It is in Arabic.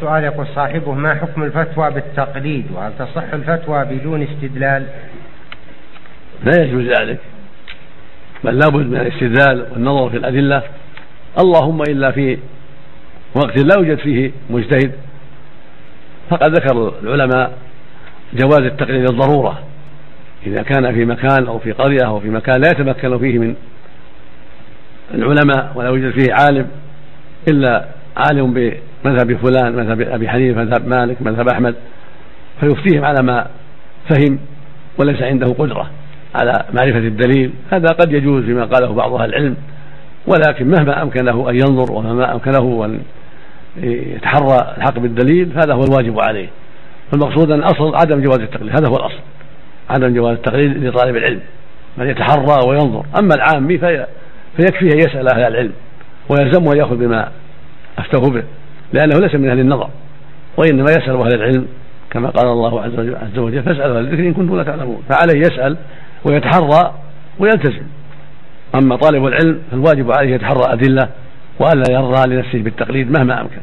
سؤال يقول صاحبه ما حكم الفتوى بالتقليد؟ وهل تصح الفتوى بدون استدلال؟ لا يجوز ذلك بل لابد من الاستدلال والنظر في الأدلة. اللهم إلا في وقت لا يوجد فيه مجتهد. فقد ذكر العلماء جواز التقليد الضرورة. إذا كان في مكان أو في قرية أو في مكان لا يتمكن فيه من العلماء ولا يوجد فيه عالم إلا عالم بمذهب فلان مذهب أبي حنيفة مذهب مالك مذهب أحمد فيفتيهم على ما فهم وليس عنده قدرة على معرفة الدليل. هذا قد يجوز فيما قاله بعض أهل العلم ولكن مهما أمكنه أن ينظر ومهما أمكنه أن يتحرى الحق بالدليل هذا هو الواجب عليه. فالمقصود أن الأصل عدم جواز التقليد هذا هو الأصل عدم جواز التقليد لطالب العلم من يتحرى وينظر. أما العامي في فيكفيه أن يسأل أهل العلم ويلزمه أن يأخذ بما أفتوه به لأنه ليس من أهل النظر وإنما يسأل أهل العلم كما قال الله عز وجل, عز وجل فاسألوا أهل الذكر إن كنتم لا تعلمون فعليه يسأل ويتحرى ويلتزم. أما طالب العلم فالواجب عليه يتحرى أدلة وألا يرضى لنفسه بالتقليد مهما أمكن.